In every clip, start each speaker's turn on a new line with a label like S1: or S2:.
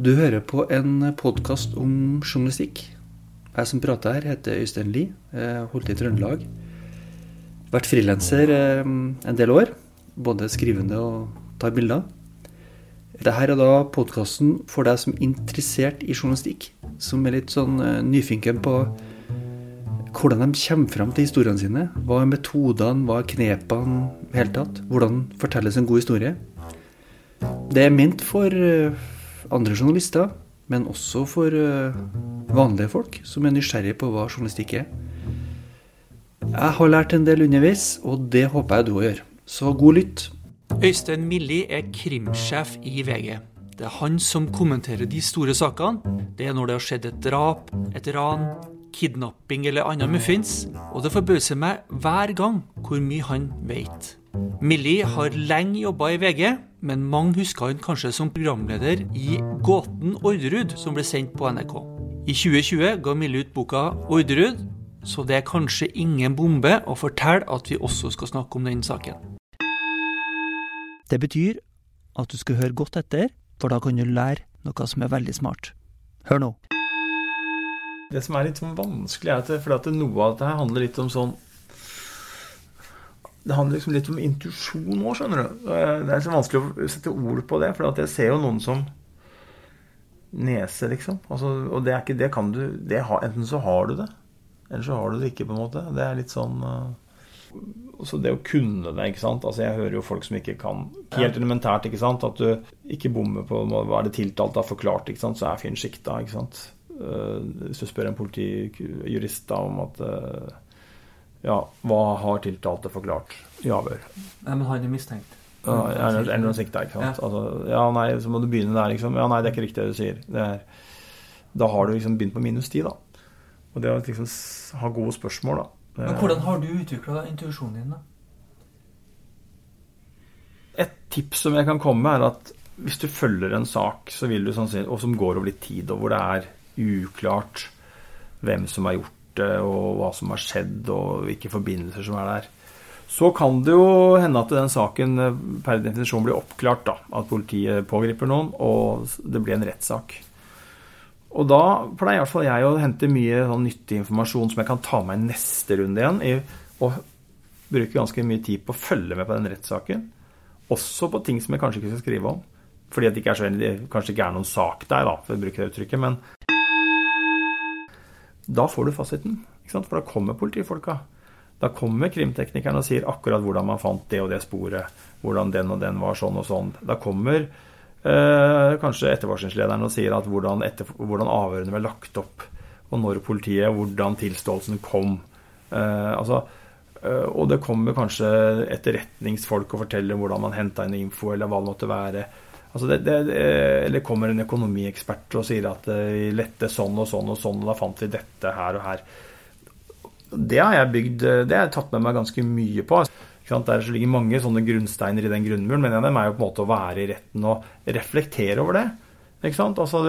S1: Du hører på en podkast om journalistikk. Jeg som prater her, heter Øystein Lie. Jeg holdt i Trøndelag. Vært frilanser eh, en del år. Både skrivende og tar bilder. Dette er da podkasten for deg som er interessert i journalistikk. Som er litt sånn eh, nyfinken på hvordan de kommer fram til historiene sine. Hva er metodene, hva er knepene i hele tatt? Hvordan fortelles en god historie? Det er ment for eh, andre journalister, men også for eh, vanlige folk som er nysgjerrige på hva journalistikk er. Jeg har lært en del underveis, og det håper jeg du òg gjør. Så god lytt.
S2: Øystein Milli er krimsjef i VG. Det er han som kommenterer de store sakene. Det er når det har skjedd et drap, et ran, kidnapping eller andre muffins. Og det forbauser meg hver gang hvor mye han vet. Milli har lenge jobba i VG, men mange husker hun kanskje som programleder i Gåten Orderud, som ble sendt på NRK. I 2020 ga Millie ut boka Orderud, så det er kanskje ingen bombe å fortelle at vi også skal snakke om den saken.
S1: Det betyr at du skal høre godt etter, for da kan du lære noe som er veldig smart. Hør nå.
S3: Det som er litt sånn vanskelig, er at, det, at noe av dette handler litt om sånn Det handler liksom litt om intuisjon òg, skjønner du. Det er så vanskelig å sette ord på det, for jeg ser jo noen som nese, liksom. Altså, og det er ikke Det kan du det har, Enten så har du det, eller så har du det ikke, på en måte. Det er litt sånn uh, Så det å kunne det, ikke sant. Altså Jeg hører jo folk som ikke kan Helt elementært, ikke sant. At du ikke bommer på hva er det tiltalte har forklart, ikke sant. Så er fyren sikta, ikke sant. Uh, hvis du spør en politijurist om at uh, Ja, hva har tiltalte forklart i avhør?
S2: Nei, men han er mistenkt.
S3: Ja, eller noen sikta, ikke sant. Ja. Altså, ja, nei, så må du begynne der, liksom. Ja, nei, det er ikke riktig det du sier. Det er, da har du liksom begynt på minus ti, da. Og det å liksom ha gode spørsmål, da.
S2: Men hvordan har du utvikla intuisjonen din, da?
S3: Et tips som jeg kan komme med, er at hvis du følger en sak så vil du sånn, og som går over litt tid, og hvor det er uklart hvem som har gjort og hva som har skjedd, og hvilke forbindelser som er der, så kan det jo hende at den saken per definisjon blir oppklart. da, At politiet pågriper noen, og det blir en rettssak. Og da pleier i hvert fall jeg å hente mye sånn nyttig informasjon som jeg kan ta med i neste runde igjen. Og bruke ganske mye tid på å følge med på den rettssaken. Også på ting som jeg kanskje ikke skal skrive om. Fordi det ikke er så, kanskje ikke er noen sak der, da, for å bruke det uttrykket. Men da får du fasiten. For da kommer politifolka. Da kommer krimteknikeren og sier akkurat hvordan man fant det og det sporet. Hvordan den og den var sånn og sånn. Da kommer eh, kanskje etterforskningslederen og sier at hvordan, etter, hvordan avhørene ble lagt opp, og når politiet, hvordan tilståelsen kom. Eh, altså, eh, og det kommer kanskje etterretningsfolk og forteller hvordan man henta inn info, eller hva det måtte være. Altså det, det, eller kommer en økonomiekspert og sier at vi lette sånn og sånn og sånn, og da fant vi dette her og her. Det har jeg bygd, det har jeg tatt med meg ganske mye på. Der ligger mange sånne grunnsteiner i den grunnmuren, men en av dem er jo på en måte å være i retten og reflektere over det. Ikke sant? Altså,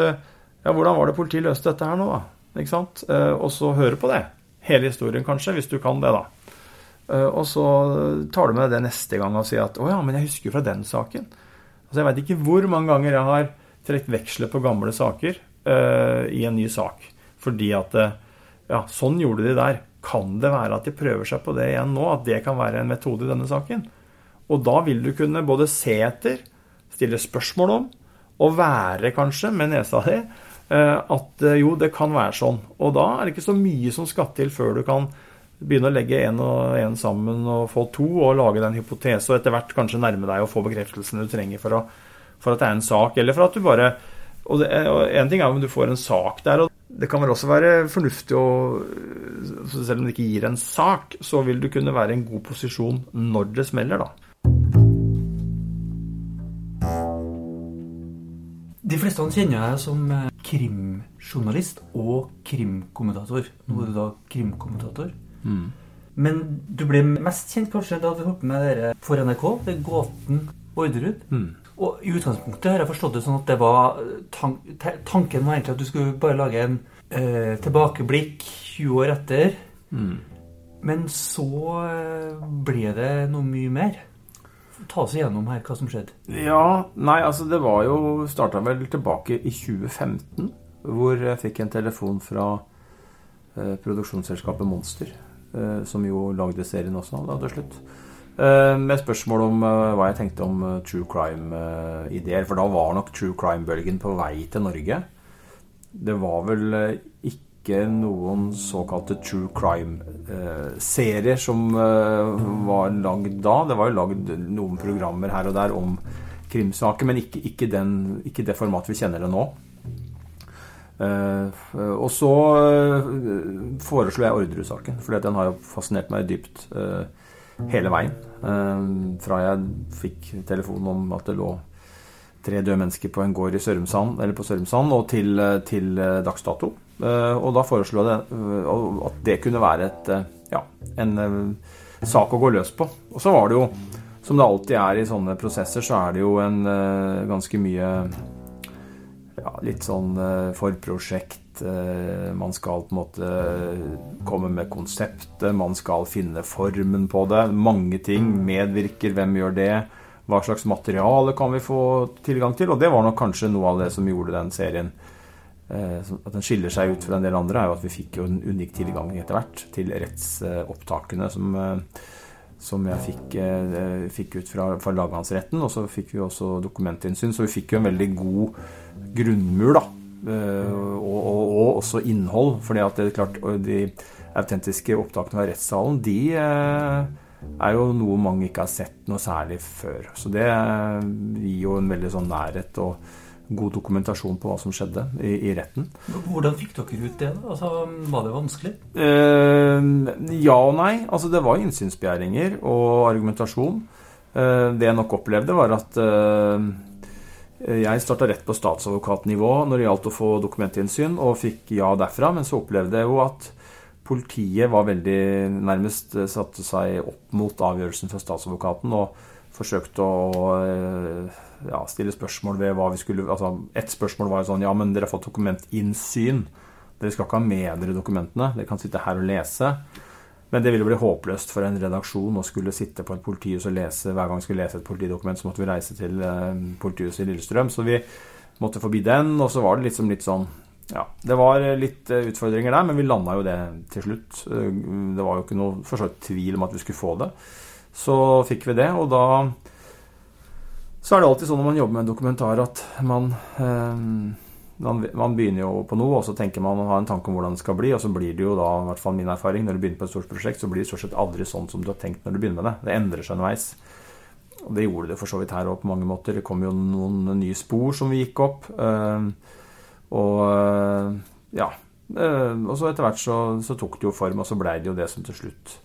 S3: ja, hvordan var det politiet løste dette her nå, da? Ikke sant? Eh, og så høre på det. Hele historien, kanskje, hvis du kan det, da. Eh, og så tar du med det neste gang og sier at 'Å ja, men jeg husker jo fra den saken'. Altså, Jeg veit ikke hvor mange ganger jeg har trukket veksler på gamle saker uh, i en ny sak. Fordi at Ja, sånn gjorde de der. Kan det være at de prøver seg på det igjen nå? At det kan være en metode i denne saken? Og da vil du kunne både se etter, stille spørsmål om, og være kanskje med nesa di eh, at eh, jo, det kan være sånn. Og da er det ikke så mye som skal til før du kan begynne å legge én og én sammen og få to, og lage deg en hypotese, og etter hvert kanskje nærme deg og få bekreftelsen du trenger for, å, for at det er en sak, eller for at du bare og, det, En ting er om du får en sak der, og det kan vel også være fornuftig å Selv om det ikke gir en sak, så vil du kunne være i en god posisjon når det smeller, da.
S2: De fleste han kjenner jeg som eh, krimjournalist og krimkommentator. Nå er du da krimkommentator. Mm. Men du ble mest kjent kanskje da du holdt med dere for NRK, det er Gåten Orderud. Mm. Og I utgangspunktet har jeg forstått det sånn at det var tan tanken var egentlig at du skulle bare lage en eh, tilbakeblikk 20 år etter. Mm. Men så eh, ble det noe mye mer. ta oss igjennom her hva som skjedde.
S3: Ja, nei, altså det var jo Starta vel tilbake i 2015, hvor jeg fikk en telefon fra eh, produksjonsselskapet Monster, eh, som jo lagde serien også da til slutt. Eh, med spørsmål om eh, hva jeg tenkte om eh, true crime-ideer. For da var nok true crime-bølgen på vei til Norge. Det var vel eh, ikke noen såkalte true crime-serier som eh, var lagd da. Det var jo lagd noen programmer her og der om krimsaker, men ikke, ikke, den, ikke det formatet vi kjenner det nå. Eh, og så eh, foreslo jeg Orderud-saken, for den har jo fascinert meg dypt eh, hele veien. Fra jeg fikk telefonen om at det lå tre døde mennesker på en gård i Sørumsand, eller på Sørumsand, og til, til dags dato. Og da foreslo jeg det, at det kunne være et, ja, en sak å gå løs på. Og så var det jo, som det alltid er i sånne prosesser, så er det jo en ganske mye ja, litt sånn eh, forprosjekt. eh, Man skal på en måte komme med konseptet, man skal finne formen på det. Mange ting medvirker, hvem gjør det? Hva slags materiale kan vi få tilgang til? Og det var nok kanskje noe av det som gjorde den serien eh, At den skiller seg ut fra en del andre, er jo at vi fikk jo en unik tilgang etter hvert til rettsopptakene som, som jeg fikk, fikk ut fra, fra lagmannsretten. Og så fikk vi også dokumentinnsyn, så vi fikk jo en veldig god grunnmur, da. Eh, Og, og, og også innhold. fordi at det er klart, de autentiske opptakene av rettssalen, de eh, er jo noe mange ikke har sett noe særlig før. Så det eh, gir jo en veldig sånn nærhet og god dokumentasjon på hva som skjedde i, i retten.
S2: Hvordan fikk dere ut det? da? Altså, Var det vanskelig?
S3: Eh, ja og nei. Altså, det var innsynsbegjæringer og argumentasjon. Eh, det jeg nok opplevde, var at eh, jeg starta rett på statsadvokatnivå når det gjaldt å få dokumentinnsyn, og fikk ja derfra. Men så opplevde jeg jo at politiet var veldig nærmest eh, satte seg opp mot avgjørelsen fra statsadvokaten og forsøkte å eh, ja, stille spørsmål ved hva vi skulle altså Ett spørsmål var jo sånn Ja, men dere har fått dokumentinnsyn. Dere skal ikke ha med dere dokumentene. Dere kan sitte her og lese. Men det ville bli håpløst for en redaksjon å skulle sitte på et politihus og lese hver gang vi skulle lese et politidokument, så måtte vi reise til eh, politihuset i Lillestrøm. Så vi måtte forbi den, og så var det liksom litt sånn Ja, det var litt eh, utfordringer der, men vi landa jo det til slutt. Eh, Det var jo ikke noe for så vidt tvil om at vi skulle få det. Så fikk vi det, og da så er det alltid sånn når man jobber med en dokumentar at man eh, man, man begynner jo på noe, og så tenker man å ha en tanke om hvordan det skal bli, og så blir det jo da, i hvert fall min erfaring, når du begynner på et stort prosjekt, så blir det stort sett aldri sånn som du har tenkt når du begynner med det. Det endrer seg underveis. Og det gjorde det for så vidt her òg på mange måter. Det kom jo noen nye spor som vi gikk opp. eh, og eh, ja. eh, og så etter hvert så, så tok det jo form, og så blei det jo det som til slutt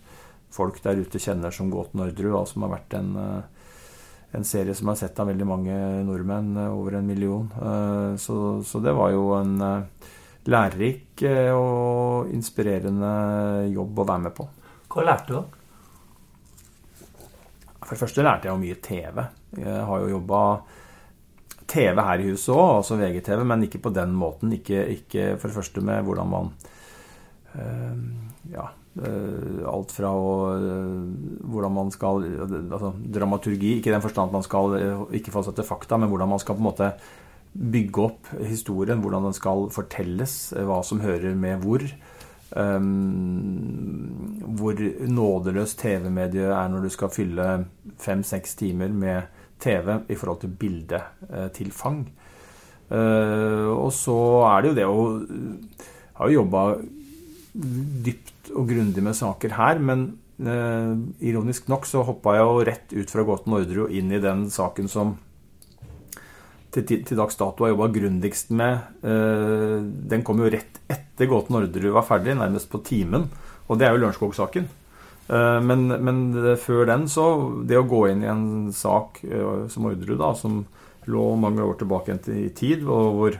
S3: folk der ute kjenner som Gåten Orderud, og som har vært en en serie som er sett av veldig mange nordmenn, eh, over en million. Eh, Så, så det var jo en eh, lærerik og inspirerende jobb å være med på.
S2: Hva lærte du?
S3: For det første lærte jeg jo mye TV. Jeg har jo jobba TV her i huset òg, altså VGTV, men ikke på den måten. Ikke, ikke for det første med hvordan man Ja, alt fra å eh, Hvordan man skal Altså dramaturgi, ikke i den forstand at man skal eh, ikke fastsette fakta, men hvordan man skal på en måte bygge opp historien, hvordan den skal fortelles, eh, hva som hører med hvor. Um, hvor nådeløst TV-mediet er når du skal fylle fem-seks timer med TV i forhold til bildetilfang. Uh, og så er det jo det å har jo jobba dypt og grundig med saker her, men eh, ironisk nok så hoppa jeg jo rett ut fra Gåten Ordre og inn i den saken som til, til, dags dato har jobba grundigst med. Eh, den kom jo rett etter Gåten Orderud var ferdig, nærmest på timen. Og det er jo Lørenskog-saken. Eh, men, men før den, så Det å gå inn i en sak uh, som Orderud, da, som lå mange år tilbake i tid, og hvor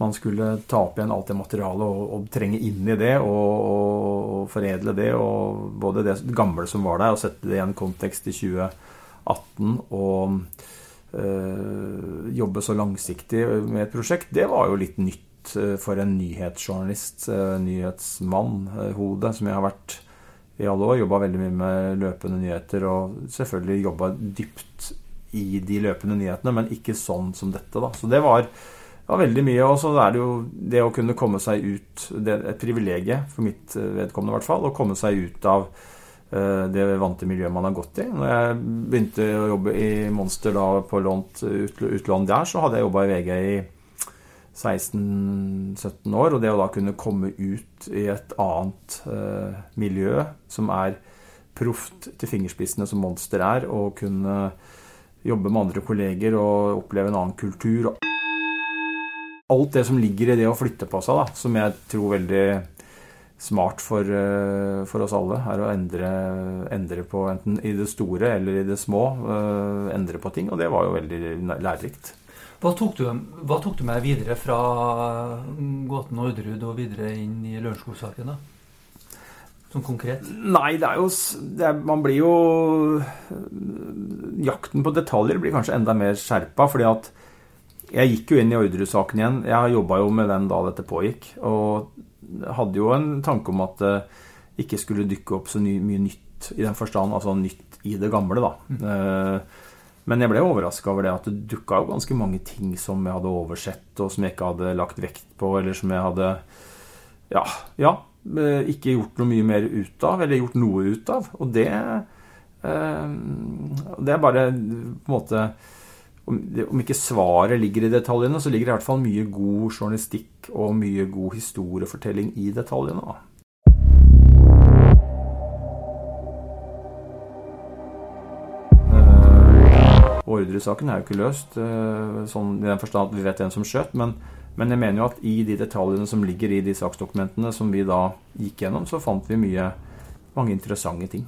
S3: man skulle ta opp igjen alt det materialet og, og trenge inn i det og, og, foredle det, og både det gamle som var der, og sette det i en kontekst i 2018 og øh, jobbe så langsiktig med et prosjekt, det var jo litt nytt øh, for en nyhetsjournalist, øh, nyhetsmann, hode, som jeg har vært i alle år. Jobba veldig mye med løpende nyheter og selvfølgelig jobba dypt i de løpende nyhetene, men ikke sånn som dette, da. Så det var, var veldig mye. Og så er det jo det å kunne komme seg ut Det er et privilegium, for mitt vedkommende i hvert fall, å komme seg ut av eh, det vante miljøet man har gått i. Når jeg begynte å jobbe i Monster da på lånt utlån der, så hadde jeg jobba i VG i 16-17 år. Og det å da kunne komme ut i et annet eh, miljø som er proft til fingerspissene som Monster er, og kunne jobbe med andre kolleger og oppleve en annen kultur. Alt det som ligger i det å flytte på seg, da, som jeg tror veldig smart for, eh, for oss alle, er å endre, endre, på enten i det store eller i det små. Eh, endre på ting. Og det var jo veldig lærerikt.
S2: Hva tok, du, hva tok du med videre fra gåten Orderud og videre inn i Lørenskog-saken? Sånn konkret?
S3: Nei, det er jo det er, Man blir jo Jakten på detaljer blir kanskje enda mer skjerpa, fordi at jeg gikk jo inn i Orderud-saken igjen. Jeg jobba jo med den da dette pågikk. Og hadde jo en tanke om at det ikke skulle dykke opp så ny, mye nytt i den forstand, altså nytt i det gamle, da. Mm. Eh, men jeg ble overraska over det at det dukka jo ganske mange ting som jeg hadde oversett, og som jeg ikke hadde lagt vekt på, eller som jeg hadde ja, ja Eh, ikke gjort noe mye mer ut av, eller gjort noe ut av. Og det eh, Det er bare på en måte Om ikke svaret ligger i detaljene, så ligger det i hvert fall mye god journalistikk og mye god historiefortelling i detaljene. Eh, Ordresaken er jo ikke løst, sånn i den forstand at vi vet hvem som skjøt. men men jeg mener jo at i de detaljene som ligger i de saksdokumentene som vi da gikk gjennom, så fant vi mye, mange interessante ting.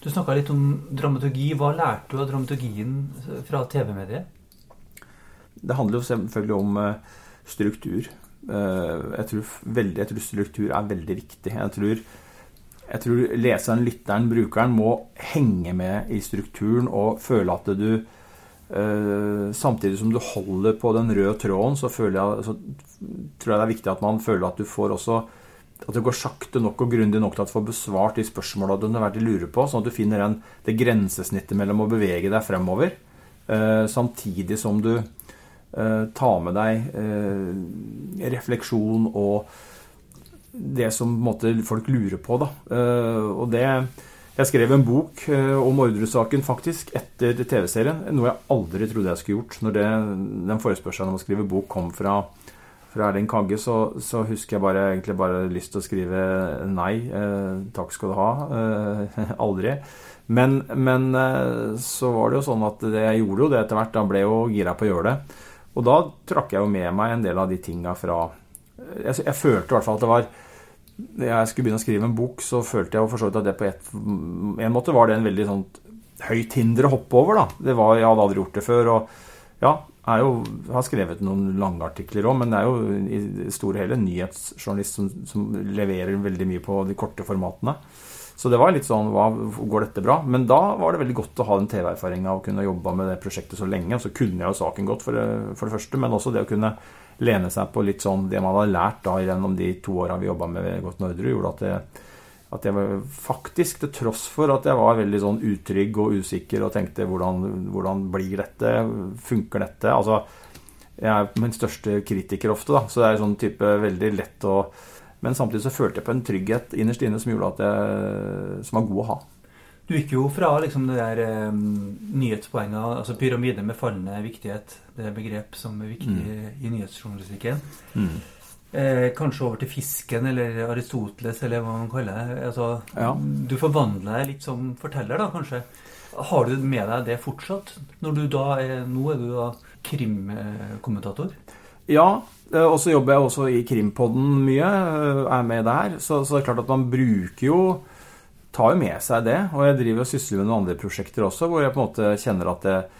S2: Du snakka litt om dramaturgi. Hva lærte du av dramaturgien fra TV-mediet?
S3: Det handler jo selvfølgelig om eh, struktur. Eh, jeg tror, veldig, jeg tror struktur er veldig viktig. Jeg tror, jeg tror leseren, lytteren, brukeren må henge med i strukturen og føle at du Uh, samtidig som du holder på den røde tråden, så, jeg, så, tror jeg det er viktig at man føler at du får også at det går sakte nok og grundig nok til at du får besvart de spørsmåla du har lurer på, sånn at du finner den, det grensesnittet mellom å bevege deg fremover, eh, samtidig som du eh, tar med deg refleksjon og det som måte, folk lurer på. Da. og det jeg skrev en bok eh, om Orderud-saken faktisk etter TV-serien. Noe jeg aldri trodde jeg skulle gjort. Når det, den forespørselen om å skrive bok kom fra, fra Erling Kagge, så, så, husker jeg bare, egentlig bare lyst til å skrive nei. Eh, takk skal du ha. Eh, aldri. Men, men eh, så var det jo sånn at det, jeg gjorde jo det etter hvert. Da ble jeg jo gira på å gjøre det. Og da trakk jeg jo med meg en del av de tinga fra jeg, jeg følte i hvert fall at det var jeg skulle begynne å skrive en bok, så følte jeg for så vidt at det på et, en måte var det en veldig sånn høyt hinder å hoppe over. da. Det var, Jeg hadde aldri gjort det før. og ja, jo, har skrevet noen lange artikler òg, men det er jo i store hele nyhetsjournalist som, som, leverer veldig mye på de korte formatene. Så det var litt sånn hva, Går dette bra? Men da var det veldig godt å ha den TV-erfaringa og kunne jobba med det prosjektet så lenge. Og så kunne jeg jo saken godt, for det, for det første, men også det å kunne lene seg på litt sånn det man hadde lært da gjennom de to åra vi jobba med Godt Nordre, gjorde at jeg, at jeg var faktisk, til tross for at jeg var veldig sånn utrygg og usikker og tenkte hvordan, hvordan blir dette, funker dette? Altså, jeg er min største kritiker ofte, da, så det er sånn type veldig lett å Men samtidig så følte jeg på en trygghet innerst inne som gjorde at jeg, som var god å ha.
S2: Du gikk jo fra liksom det der um, nyhetspoenget, altså pyramide med fallende viktighet, det er begrep som er viktig mm. i nyhetsjournalistikken. Mm. Eh, kanskje over til fisken eller Aristoteles, eller hva man kaller det. Altså, ja. Du forvandler deg litt som forteller, da, kanskje. Har du med deg det fortsatt? Du er, nå er du da krimkommentator?
S3: Ja, eh, og så jobber jeg også i Krimpodden mye. Eh, er med der. Så, så det er klart at man bruker jo tar jo med seg det. Og jeg driver og sysler med noen andre prosjekter også, hvor jeg på en måte kjenner at ehm,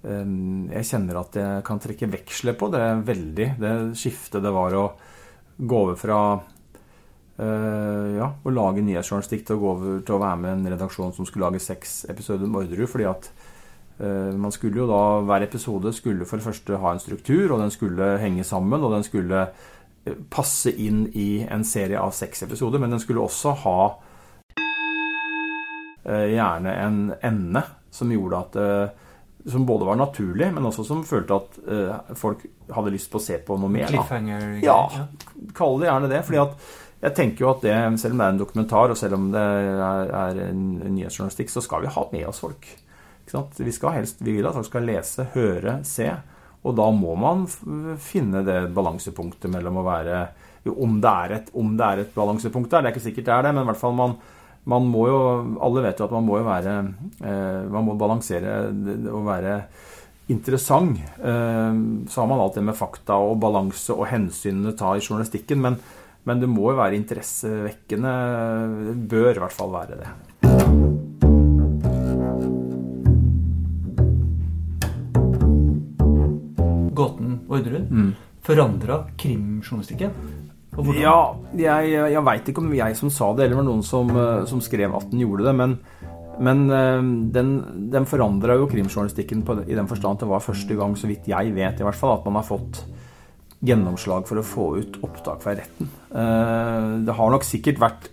S3: jeg kjenner at jeg kan trekke veksler på det veldig. Det skiftet det var å gå over fra uh, ja, å lage nyhetsjournalistikk til å gå over til å være med en redaksjon som skulle lage seks episoder med Orderud. fordi at uh, man skulle jo da, Hver episode skulle for det første ha en struktur, og den skulle henge sammen. Og den skulle passe inn i en serie av seks episoder, men den skulle også ha gjerne en ende som gjorde at som både var naturlig, men også som følte at uh, folk hadde lyst på å se på noe mer.
S2: Cliffhanger?
S3: Ja, kall det gjerne det. fordi at jeg tenker jo at det, selv om det er en dokumentar, og selv om det er, er en nyhetsjournalistikk, så skal vi ha med oss folk. Vi, skal helst, vi vil at folk skal lese, høre, se. Og da må man finne det balansepunktet mellom å være Om det er et, om det er et balansepunkt der, det er ikke sikkert det er det, men i hvert fall man man må jo Alle vet jo at man må jo være eh, Man må balansere og være interessant. Eh, så har man alt det med fakta og balanse og hensynene ta i journalistikken, men, men det må jo være interessevekkende. Det bør i hvert fall være det.
S2: Gåten Orderud mm. forandra krimjournalistikken?
S3: Ja, jeg, jeg veit ikke om jeg som sa det, eller var noen som, eh, som skrev at den gjorde det. Men, men eh, den, den forandra jo krimjournalistikken på, i den forstand at det var første gang, så vidt jeg vet, i hvert fall, at man har fått gjennomslag for å få ut opptak fra retten. Eh, det har nok sikkert vært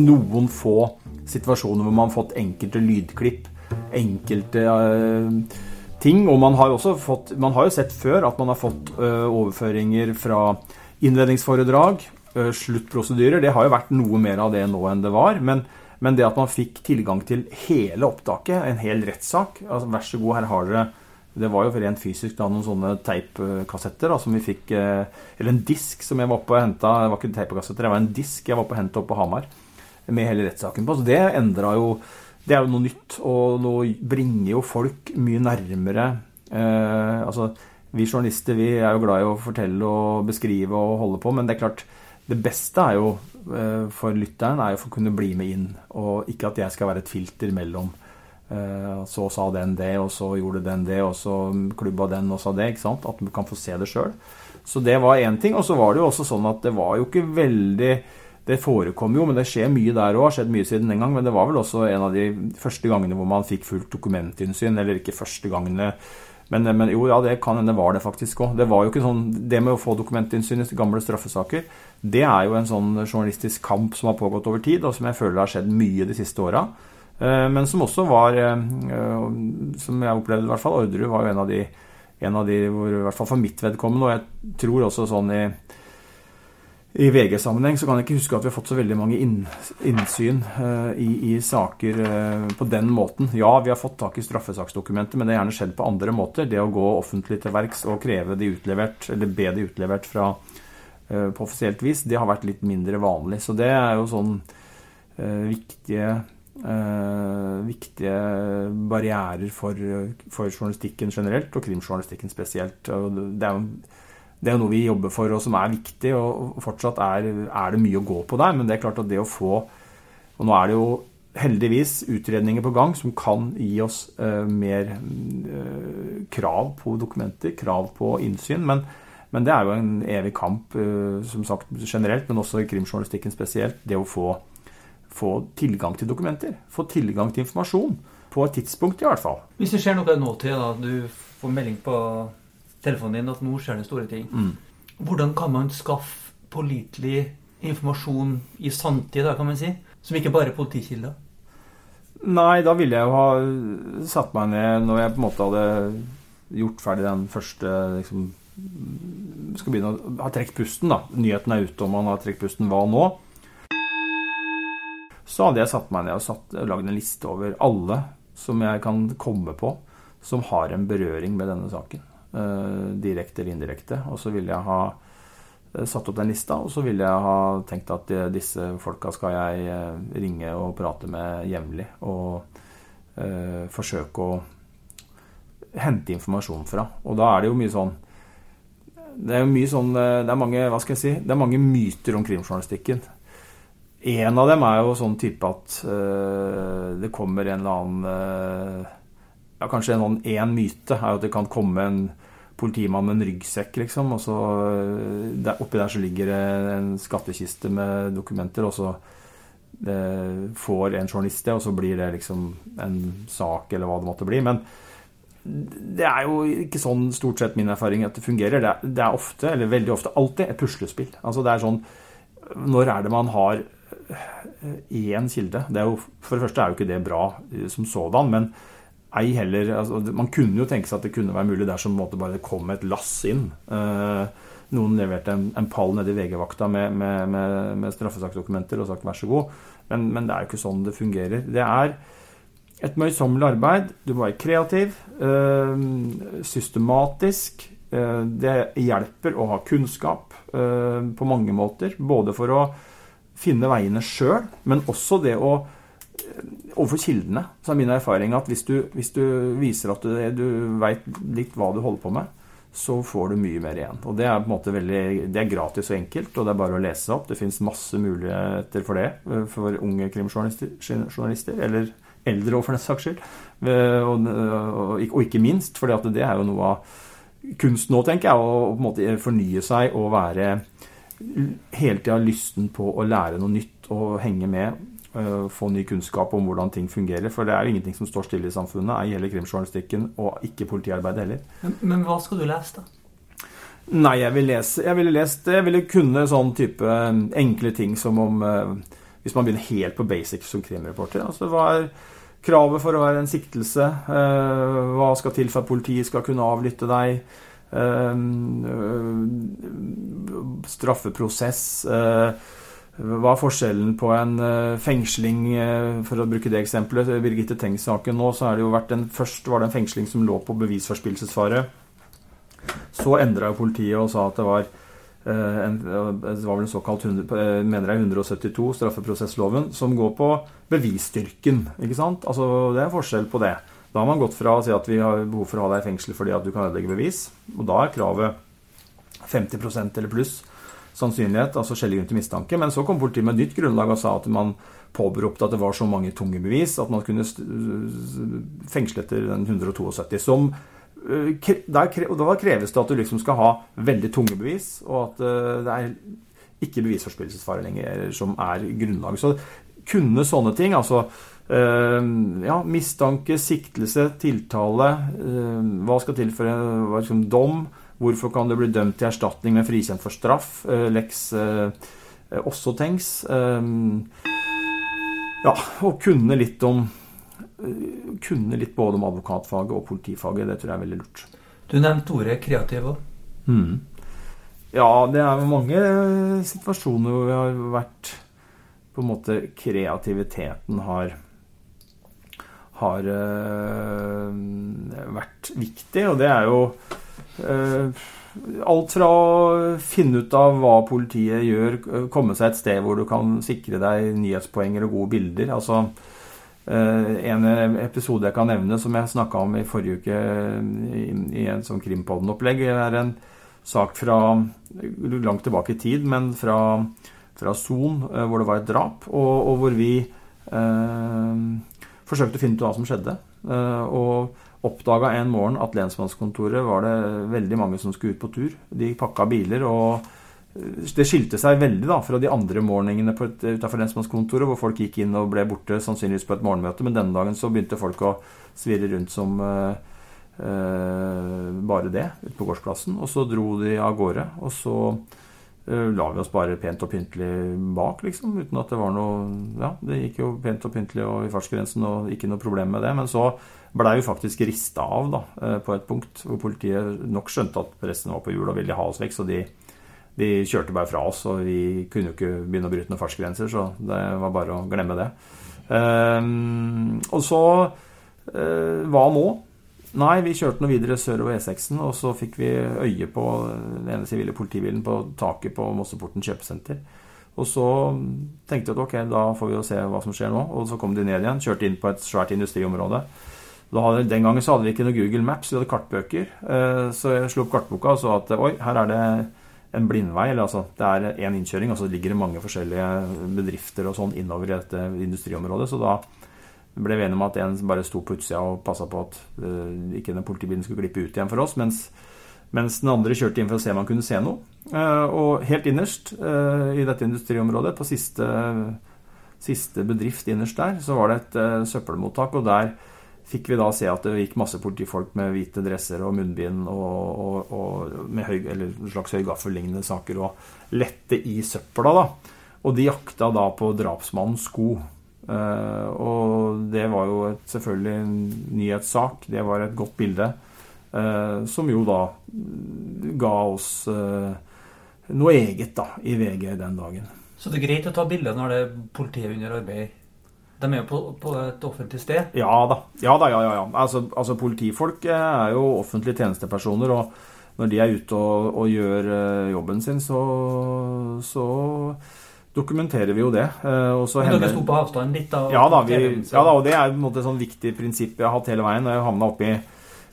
S3: noen få situasjoner hvor man har fått enkelte lydklipp, enkelte ting. Og man har, også fått, man har jo sett før at man har fått overføringer fra innledningsforedrag, sluttprosedyrer. Det har jo vært noe mer av det nå enn det var. Men, men det at man fikk tilgang til hele opptaket, en hel rettssak altså, Vær så god, her har dere det var jo rent fysisk da noen sånne teipkassetter som vi fikk Eller en disk som jeg var oppe og henta. Det var ikke teipkassetter, det var en disk jeg var oppe og henta oppe på Hamar. Med hele rettssaken på. Så det endra jo Det er jo noe nytt. Og nå bringer jo folk mye nærmere eh, Altså vi journalister vi er jo glad i å fortelle og beskrive og holde på, men det er klart det beste er jo eh, for lytteren er jo for å kunne bli med inn, og ikke at jeg skal være et filter mellom. Eh, så sa den det, og så gjorde den det, og så klubba den og sa det. ikke sant? At du kan få se det sjøl. Så det var én ting. Og så var det jo også sånn at det var jo ikke veldig Det forekom jo, men det skjer mye der òg. Har skjedd mye siden den gang. Men det var vel også en av de første gangene hvor man fikk fullt dokumentinnsyn. Eller ikke første gangene men, men, jo, ja, det kan hende var det faktisk òg. Det var jo ikke sånn, det med å få dokumentinnsyn i gamle straffesaker, det er jo en sånn journalistisk kamp som har pågått over tid, og som jeg føler har skjedd mye de siste åra. Eh, men som også var, eh, som jeg opplevde i hvert fall, Orderud var jo en av de, en av de hvor, i hvert fall for mitt vedkommende, og jeg tror også sånn i i VG-sammenheng så kan jeg ikke huske at vi har fått så veldig mange innsyn uh, i, i, saker uh, på den måten. Ja, vi har fått tak i straffesaksdokumenter, men det har gjerne skjedd på andre måter. Det å gå offentlig til verks og kreve de utlevert, eller be de utlevert fra, uh, på offisielt vis, det har vært litt mindre vanlig. Så det er jo sånn viktige viktige barrierer for, for, journalistikken generelt, og krimjournalistikken spesielt. Og det er jo det er noe vi jobber for, og som er viktig. Og fortsatt er, er, det mye å gå på der. Men det er klart at det å få Og nå er det jo heldigvis utredninger på gang som kan gi oss uh, mer uh, krav på dokumenter, krav på innsyn. Men, men det er jo en evig kamp, uh, som sagt generelt, men også i krimjournalistikken spesielt. Det å få, få tilgang til dokumenter. Få tilgang til informasjon. På et tidspunkt, i hvert fall.
S2: Hvis det skjer noe nå til, da, du får melding på telefonen din at nå skjer det store ting. Mm. Hvordan kan man skaffe pålitelig informasjon i sanntid, da, kan man si? Som ikke bare er politikilder?
S3: Nei, da ville jeg jo ha satt meg ned når jeg på en måte hadde gjort ferdig den første liksom, Skal begynne å ha trukket pusten, da. Nyheten er ute, om man har trukket pusten. Hva nå? Så hadde jeg satt meg ned og satt, lagd en liste over alle som jeg kan komme på som har en berøring med denne saken. Eh, direkte eller indirekte. Og så ville jeg ha eh, satt opp den lista, og så ville jeg ha tenkt at disse folka skal jeg eh, ringe og prate med jevnlig. Og eh, forsøke å hente informasjon fra. Og da er det jo mye sånn Det er jo mye sånn Det er mange, hva skal jeg si, det er mange myter om krimjournalistikken. En av dem er jo sånn type at eh, det kommer en eller annen eh, ja, Kanskje en, en myte er at det kan komme en politimann med en ryggsekk, liksom. Og så eh, der, oppi der så ligger det en skattkiste med dokumenter, og så det får en journalist det, og så blir det liksom en sak, eller hva det måtte bli. Men det er jo ikke sånn stort sett min erfaring at det fungerer. Det er, det er ofte, eller veldig ofte, alltid et puslespill. Altså det er sånn Når er det man har én kilde. Det jo, for det første er jo ikke det bra som sådan, men ei heller altså, Man kunne jo tenke seg at det kunne være mulig dersom det bare kom et lass inn. noen leverte en, en pall nede i VG-vakta med, med, med, med straffesaksdokumenter og sagt vær så god. Men, men, det er jo ikke sånn det fungerer. Det er et møysommelig arbeid. Du må være kreativ, systematisk. det hjelper å ha kunnskap på mange måter. Både for å finne veiene sjøl, men også det å Overfor kildene så er min erfaring at hvis du, hvis du viser at du, du veit litt hva du holder på med, så får du mye mer igjen. Og Det er på en måte veldig, det er gratis og enkelt, og det er bare å lese opp. Det fins masse muligheter for det for unge krimjournalister, eller eldre òg, for den saks skyld. Og, og, og, ikke minst, for det er jo noe av kunsten nå, tenker jeg, å på en måte fornye seg og være hele tida lysten på å lære noe nytt og henge med. Uh, få ny kunnskap om hvordan ting fungerer. For det er jo ingenting som står stille i samfunnet, ei heller krimjournalistikken, og ikke politiarbeidet heller.
S2: Men, men, hva skal du lese, da?
S3: Nei, jeg vil lese Jeg ville lest Jeg ville kunne sånn type um, enkle ting som om uh, Hvis man begynner helt på basics som krimreporter. Altså hva er kravet for å være en siktelse? Hva skal til for at politiet skal kunne avlytte deg? Eh, straffeprosess. Eh, hva er forskjellen på en eh, fengsling, for å bruke det eksempelet? Birgitte Tengs-saken nå, så det en, Først var det en fengsling som lå på bevisforspillelsesfare. Så endra politiet og sa at det var en, det var vel en såkalt mener jeg 172, straffeprosessloven, som går på bevisstyrken. ikke sant? Altså, Det er forskjell på det. Da har man gått fra å si at vi har behov for å ha deg i fengsel fordi at du kan ødelegge bevis, og da er kravet 50% eller pluss sannsynlighet, altså skjellig grunn til mistanke. Men så kom politiet med et nytt grunnlag og sa at man påberopte at det var så mange tunge bevis at man kunne fengsle etter den 172. Som, øh, der, og da kreves det at du liksom skal ha veldig tunge bevis, og at øh, det er ikke bevisforspillelsesfare lenger som er grunnlaget. Så kunne sånne ting, altså ja, mistanke, siktelse, tiltale. Hva skal til for en liksom, dom? Hvorfor kan du bli dømt til erstatning, men frikjent for straff? Eh, Lex også tenks. Ja, og kunne litt om Kunne litt både om advokatfaget og politifaget. Det tror jeg er veldig lurt.
S2: Du nevnte ordet kreativ òg.
S3: Mm. Ja, det er mange situasjoner hvor vi har vært På en måte kreativiteten har har vært viktig. Og det er jo alt fra å finne ut av hva politiet gjør, komme seg et sted hvor du kan sikre deg nyhetspoenger og gode bilder. Altså, uh, en episode jeg kan nevne, som jeg snakka om i forrige uke i, en sånn Krimpodden-opplegg, er en sak fra langt tilbake i tid, men fra, fra Son, hvor det var et drap, og, og hvor vi forsøkte å finne ut hva som skjedde. Eh, og oppdaga en morgen at lensmannskontoret var det veldig mange som skulle ut på tur. De pakka biler, og det skilte seg veldig da fra de andre morgenene utenfor lensmannskontoret, hvor folk gikk inn og ble borte, sannsynligvis på et morgenmøte. Men denne dagen så begynte folk å svirre rundt som uh, uh, bare det ute på gårdsplassen. Og så dro de av gårde. Og så uh, la vi oss bare pent og pyntelig bak, liksom. Uten at det var noe Ja, det gikk jo pent og pyntelig og i fartsgrensen og ikke noe problem med det. Men så blei vi faktisk rista av da, eh, på et punkt hvor politiet nok skjønte at pressen var på hjul og ville ha oss vekk. Så de, de kjørte bare fra oss, og vi kunne jo ikke begynne å bryte noen fartsgrenser. Så det var bare å glemme det. Um, og så uh, Hva nå? Nei, vi kjørte noe videre sørover E6-en, og så fikk vi øye på den ene sivile politibilen på taket på Mosseporten kjøpesenter. Og så tenkte vi at ok, da får vi jo se hva som skjer nå. Og så kom de ned igjen, kjørte inn på et svært industriområde. Hadde, den gangen så hadde vi ikke noe Google Maps, vi hadde kartbøker. Eh, så jeg slo opp kartboka og så at oi, her er det en blindvei. eller altså, Det er én innkjøring, og så ligger det mange forskjellige bedrifter og sånn innover i dette industriområdet. Så da ble vi enige om at en bare sto på utsida og passa på at uh, ikke den politibilen skulle glippe ut igjen for oss, mens, mens, den andre kjørte inn for å se om han kunne se noe. Uh, og helt innerst i dette industriområdet, på siste, siste, bedrift innerst der, så var det et søppelmottak, og der fikk vi da se at det gikk masse politifolk med hvite dresser og munnbind og, og, og med høy, eller en slags høy gaffel-lignende saker og lette i søpla. da. Og de jakta da på drapsmannens sko. Eh, og det var jo et, selvfølgelig en nyhetssak. Det var et godt bilde. Eh, som jo da ga oss eh, noe eget da i VG den dagen.
S2: Så det er greit å ta bilde når det er politiet under arbeid? De er jo på, på et offentlig sted?
S3: Ja da. Ja da, ja, ja. ja. Altså, altså, politifolk er jo offentlige tjenestepersoner. og når de er ute og, og gjør jobben sin, så, så dokumenterer vi jo det.
S2: Og så Men dere sto på avstand litt? da?
S3: Ja da, vi, ja da, og det er et sånn viktig prinsipp jeg har hatt hele veien. Jeg havna oppi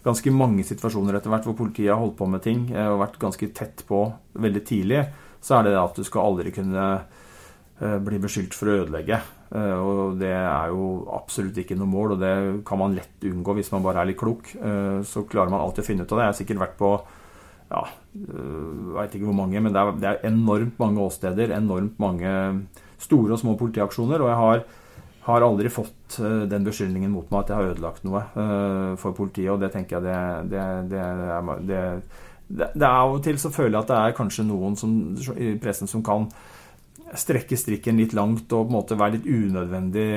S3: ganske mange situasjoner etter hvert hvor politiet har holdt på med ting eh, og vært ganske tett på veldig tidlig, så er det at du skal aldri kunne eh, bli beskyldt for å ødelegge. Eh, og det er jo absolutt ikke noe mål, og det kan man lett unngå hvis man bare er litt klok. Så klarer man alltid å finne ut av det. Jeg har sikkert vært på ja, veit ikke hvor mange, men det er, det er, enormt mange åsteder. Enormt mange store og små politiaksjoner. Og jeg har, har aldri fått den beskyldningen mot meg at jeg har ødelagt noe for politiet, og det tenker jeg det, det, det, det, det, det er Av og til så føler jeg at det er kanskje noen som, i pressen som kan strekke strikken litt langt og på en måte være litt unødvendig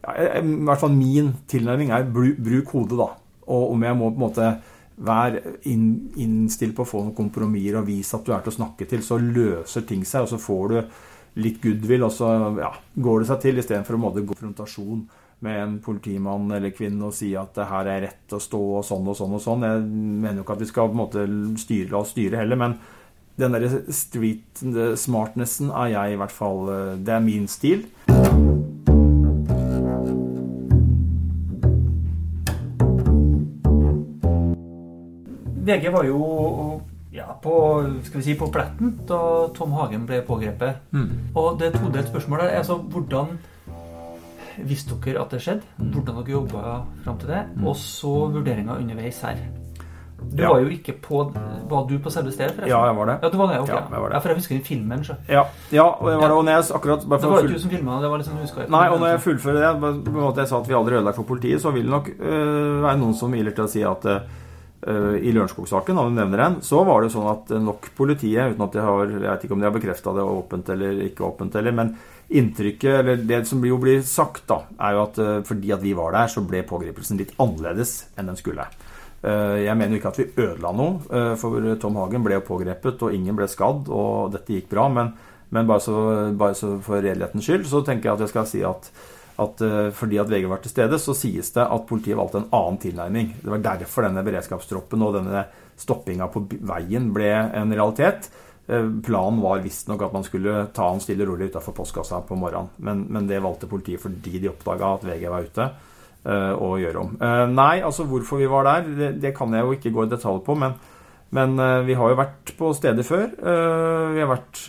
S3: ja, I hvert fall min tilnærming er bruk hodet, da. Og om jeg må på en måte være innstilt på å få noen kompromisser og vise at du er til å snakke til. Så løser ting seg, og så får du litt goodwill, og så ja, går det seg til, istedenfor å måtte gå konfrontasjon med en politimann eller -kvinne og si at det her er rett å stå og sånn og sånn og sånn. Jeg mener jo ikke at vi skal på en måte styre, la oss styre heller, men den der street smartnessen er jeg i hvert fall eh, Det er min stil.
S2: VG var jo ja, på, skal vi si, på pletten da Tom Hagen ble pågrepet. Mm. Og det todelt spørsmålet er Altså, hvordan visste dere at det skjedde? Mm. Hvordan dere jobba fram til det? Mm. Og så vurderinga underveis her. Du ja. var jo ikke på Var du på selve stedet?
S3: Forresten? Ja, jeg var det.
S2: Ja, du var det, okay. ja, jeg var det. Ja, for jeg husker den filmen. Så.
S3: Ja, ja, og jeg var det. Og når jeg akkurat
S2: Det var ikke du som filma det? var liksom husker
S3: Nei, og når jeg fullfører det, på en måte jeg sa at vi aldri ødelagt for politiet, så vil det nok øh, være noen som iler til å si at øh, i Lørenskog-saken, om du nevner den, så var det sånn at nok politiet, uten at de har Jeg vet ikke om de har bekrefta det åpent eller ikke åpent, eller, men inntrykket, eller det som jo blir sagt, da, er jo at fordi at vi var der, så ble pågripelsen litt annerledes enn den skulle. Eh, jeg mener jo ikke at vi ødela noe, for Tom Hagen ble jo pågrepet, og ingen ble skadd, og dette gikk bra. Men, men bare, så, bare så for redelighetens skyld så tenker jeg at jeg skal si at at uh, fordi at VG var til stede, så sies det at politiet valgte en annen tilnærming. Det var derfor denne beredskapstroppen og denne stoppinga på veien ble en realitet. Planen var visstnok at man skulle ta han stille og rolig utafor postkassa på morgenen. Men, men, det valgte politiet fordi de oppdaga at VG var ute. Uh, å gjøre om. nei, altså hvorfor vi var der, det, det, kan jeg jo ikke gå i detalj på. Men, men vi har jo vært på steder før. vi har vært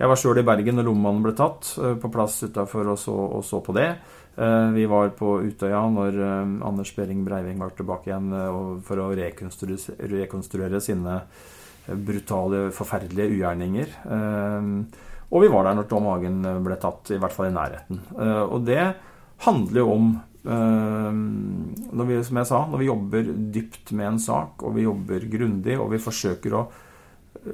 S3: jeg var sjøl i Bergen når lommemannen ble tatt, eh, på plass utafor og, og, så på det. Eh, vi var på Utøya når eh, Anders Behring Breiving var tilbake igjen for å rekonstruere, rekonstruere sine brutale, forferdelige ugjerninger. Og vi var der når Tom Hagen ble tatt, i hvert fall i nærheten. Og det handler jo om når vi, som jeg sa, når vi jobber dypt med en sak, og vi jobber grundig, og vi forsøker å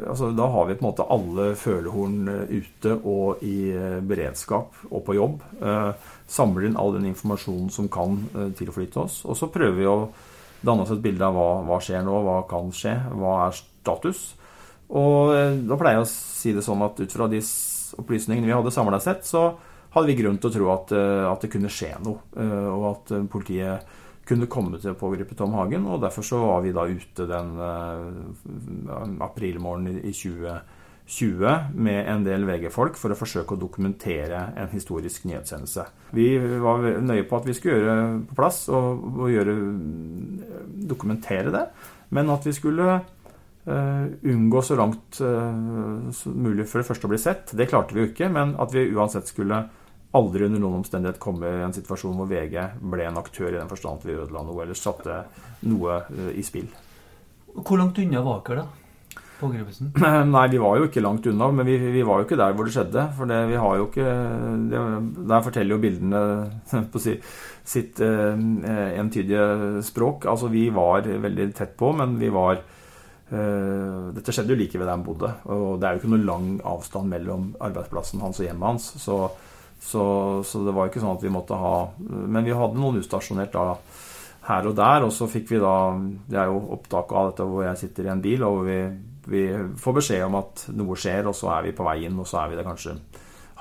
S3: altså, Da har vi på en måte alle følehorn eh, ute og i eh, beredskap og på jobb. Eh, samler inn all den informasjonen som kan tilflyte oss. Og så prøver vi å danne oss et bilde av hva, hva skjer nå, hva kan skje, hva er status. Og da pleier jeg å si det sånn at ut fra de opplysningene vi hadde samla sett, så hadde vi grunn til å tro at, at det kunne skje noe. Og at politiet kunne komme til å pågripe Tom Hagen. Og derfor så var vi da ute den uh, aprilmorgen i 2020 med en del VG-folk for å forsøke å dokumentere en historisk nyhetshendelse. Vi var nøye på at vi skulle gjøre på plass og, og gjøre, dokumentere det, men at vi skulle Uh, unngå så langt uh, som mulig for det første å bli sett. Det klarte vi jo ikke, men at vi uansett skulle aldri under noen omstendighet komme i en situasjon hvor VG ble en aktør i den forstand at vi ødela noe eller satte noe eh, i spill.
S2: Hvor langt unna var dere da? Pågripelsen?
S3: Nei, vi var jo ikke langt unna, men vi, vi, var jo ikke der hvor det skjedde. For det, vi har jo ikke det, Der forteller jo bildene på si, sitt eh, entydige språk. Altså, vi var veldig tett på, men vi var Uh, dette skjedde jo like ved der han bodde, og det er jo ikke noe lang avstand mellom arbeidsplassen hans og hjemmet hans. Så, så, så, det var ikke sånn at vi måtte ha Men vi hadde noen utstasjonert da her og der, og så fikk vi da Det er jo opptak av dette hvor jeg sitter i en bil, og vi, vi får beskjed om at noe skjer, og så er vi på vei inn, og så er vi det kanskje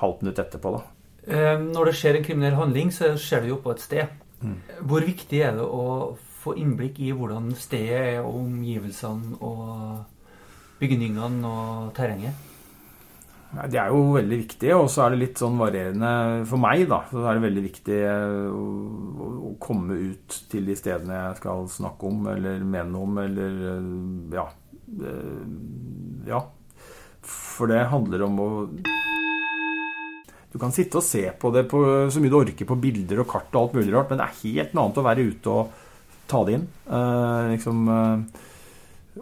S3: halvt minutt etterpå, da.
S2: Uh, når det skjer en kriminell handling, så skjer det jo på et sted. Mm. Hvor viktig er det å få innblikk i hvordan stedet er, og omgivelsene og bygningene og terrenget?
S3: Det er jo veldig viktig, og så er det litt sånn varierende for meg, da. Så er det veldig viktig eh, å, å komme ut til de stedene jeg skal snakke om eller mene om, eller eh, ja. Eh, ja. For det handler om å Du kan sitte og se på det på, så mye du orker på bilder og kart og alt mulig rart, men det er helt noe annet å være ute og ta det inn. Eh, liksom eh,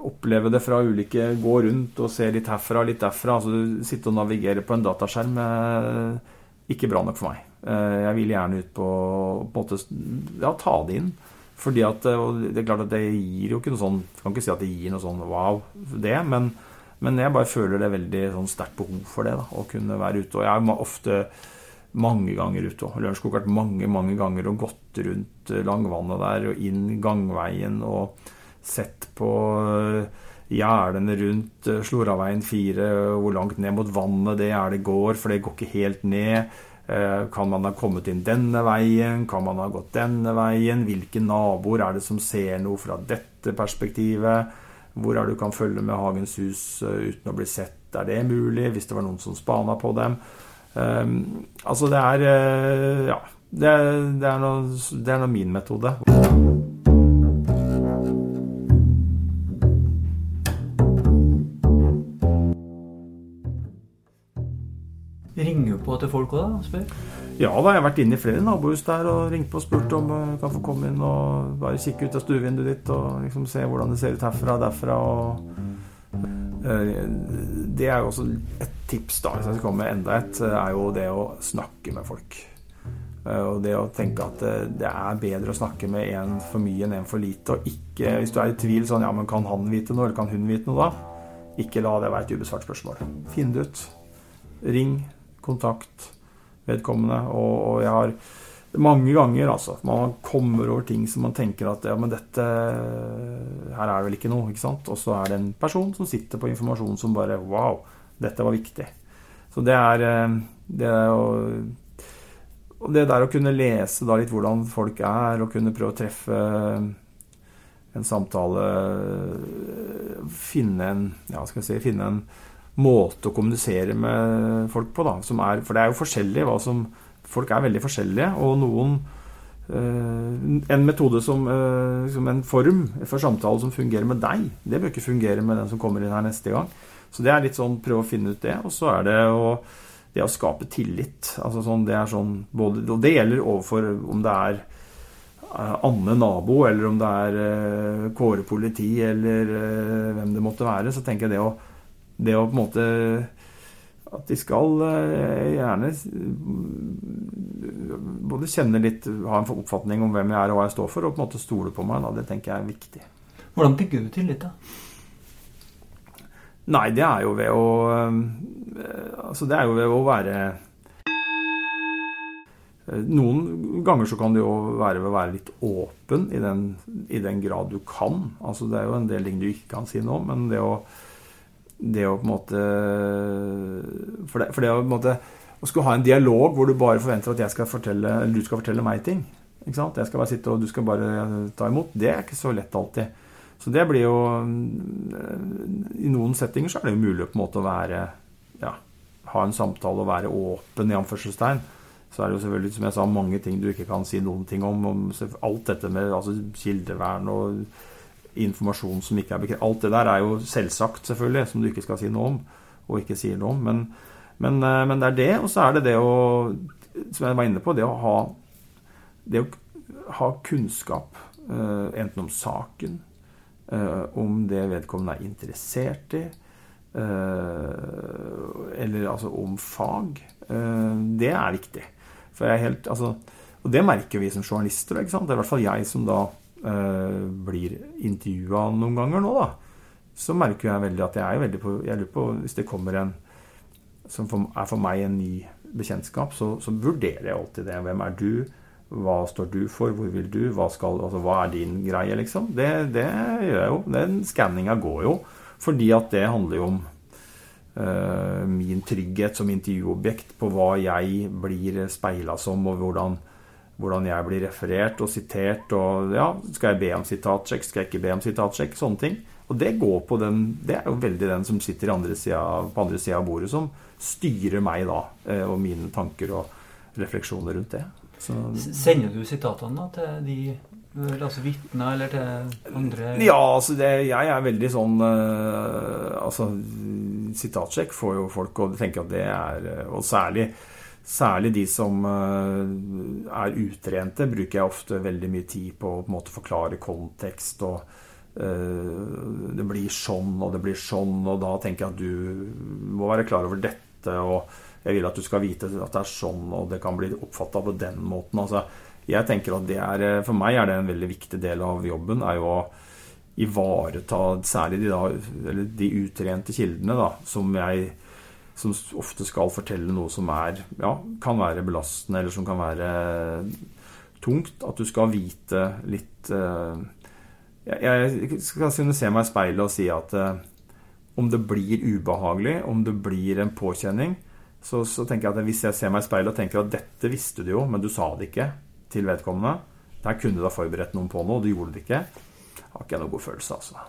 S3: oppleve det fra ulike Gå rundt og se litt herfra litt derfra. altså Sitte og navigere på en dataskjerm eh, ikke bra nok for meg. Eh, jeg vil gjerne ut på, på måte, ja, ta det inn. Fordi at Det er klart at det gir jo ikke noe sånn Jeg kan ikke si at det gir noe sånn wow, det. Men, men jeg bare føler det veldig sånn sterkt behov for det. da, Å kunne være ute. Og jeg er ofte mange ganger ute. òg. Lørenskog mange mange ganger og gått rundt eh, Langvannet der og inn gangveien og sett på eh, gjerdene rundt eh, Sloraveien 4, hvor langt ned mot vannet det gjerdet går, for det går ikke helt ned. Kan man ha kommet inn denne veien? Kan man ha gått denne veien? Hvilke naboer er det som ser noe fra dette perspektivet? Hvor er det du kan følge med Hagens hus uten å bli sett? Er det mulig? Hvis det var noen som spana på dem? Altså, det er Ja. Det, det, er noe, det er noe min metode.
S2: På til folk òg, da? Spør?
S3: Ja da, jeg har vært inne i flere nabohus der og ringt på og spurt om jeg kan få komme inn og bare kikke ut av stuevinduet ditt og liksom se hvordan det ser ut herfra og derfra. uh, Det er jo også et tips, da, hvis jeg skal komme med enda et, er jo det å snakke med folk. Eh, og det å tenke at eh, det er bedre å snakke med en for mye enn en for lite. Og ikke, hvis du er i tvil sånn Ja, men kan han vite noe, eller kan hun vite noe da? Ikke la det være et ubesvart spørsmål. Finn det ut. Ring, kontakt vedkommende. Og, og jeg har mange ganger, altså. Man kommer over ting som man tenker at ja, men dette Her er det vel ikke noe, ikke sant? Og så er det en person som sitter på informasjon som bare Wow! Dette var viktig. Så det er eh, det er og det der å kunne lese da litt hvordan folk er, og kunne prøve å treffe en samtale Finne en, ja, skal jeg si, finne en måte å kommunisere med folk på, da. Er, for det er jo forskjellig hva som Folk er veldig forskjellige, og noen øh, En metode som, øh, som en form for samtale som fungerer med deg, det bør ikke fungere med den som kommer inn her neste gang. Så det er litt sånn prøve å finne ut det. Og så er det å, det å skape tillit. Altså sånn, det er sånn både, Og det gjelder overfor om det er uh, Anne nabo, eller om det er Kåre politi, eller hvem det måtte være. Så tenker jeg det å, det å på en måte at de skal gjerne både kjenne litt, ha en oppfatning om hvem jeg er og hva jeg står for, og på en måte stole på meg. Da. Det tenker jeg er viktig.
S2: Hvordan bygger du tillit, da?
S3: Nei, det er jo ved å eh, Altså, det er jo ved å være eh, Noen ganger så kan det jo være ved å være litt åpen i den, i den grad du kan. Altså, det er jo en del ting du ikke kan si nå, men det å, det å på en måte For det, for det å på en måte å skulle ha en dialog hvor du bare forventer at jeg skal fortelle, eller du skal fortelle meg ting. Ikke sant? Jeg skal bare sitte og du skal bare ta imot. Det er ikke så lett alltid. Så det blir jo I noen settinger så er det jo mulig på en måte å være ja, ha en samtale og være åpen, i anførselstegn. Så er det jo selvfølgelig, som jeg sa, mange ting du ikke kan si noen ting om. om alt dette med altså, kildevern og informasjon som ikke er bekreftet. Alt det der er jo selvsagt, selvfølgelig, som du ikke skal si noe om, og ikke sier noe om. Men, men, eh, men det er det, og så er det det å Som jeg var inne på, det å ha, det å ha kunnskap. Uh, enten om saken, Eh, om det vedkommende er interessert i, eh, eller altså om fag. Eh, det er viktig. For jeg er helt, altså, og det merker vi som journalister. Ikke sant? Det er i hvert fall jeg som da blir intervjua noen ganger nå, da. så merker jeg veldig at jeg er veldig på Jeg lurer på hvis det kommer en som er for meg en ny bekjentskap, så, så, vurderer jeg alltid det. Hvem er du? Hva står du for? Hvor vil du? Hva, skal, altså, hva er din greie, liksom? Det, det gjør jeg jo. Den skanninga går jo. Fordi at det handler jo om uh, min trygghet som intervjuobjekt på hva jeg blir speila som, og hvordan, hvordan, jeg blir referert og sitert. Og ja, skal jeg be om sitatsjekk? Skal jeg ikke be om sitatsjekk? Sånne ting. Og det går på den Det er jo veldig den som sitter andre siden, på andre sida av bordet, som styrer meg da, eh, og mine tanker og refleksjoner rundt det.
S2: Så, Sender du sitatene da til de altså vitner eller til andre
S3: Ja, altså det, jeg er veldig sånn uh, Altså, sitatsjekk får jo folk å tenke at det er eh, Og særlig, særlig de som uh, er utrente, bruker jeg ofte veldig mye tid på å på forklare kontekst og uh, Det blir sånn, og det blir sånn, og da tenker jeg at du må være klar over dette. og jeg vil at du skal vite at det er sånn, og det kan bli oppfatta på den måten. Altså, jeg tenker at det er, For meg er det en veldig viktig del av jobben. er jo å ivareta særlig de, da, de utrente kildene, da, som jeg som ofte skal fortelle noe som er, ja, kan være belastende, eller som kan være tungt. At du skal vite litt uh, Jeg skal kunne se meg i speilet og si at uh, om det blir ubehagelig, om det blir en påkjenning, så, så, tenker jeg at hvis jeg ser meg i speilet og tenker at dette visste du jo, men du sa det ikke til vedkommende Der kunne du ha forberedt noen på noe, og du gjorde det ikke. Har ikke jeg noen god følelse, altså.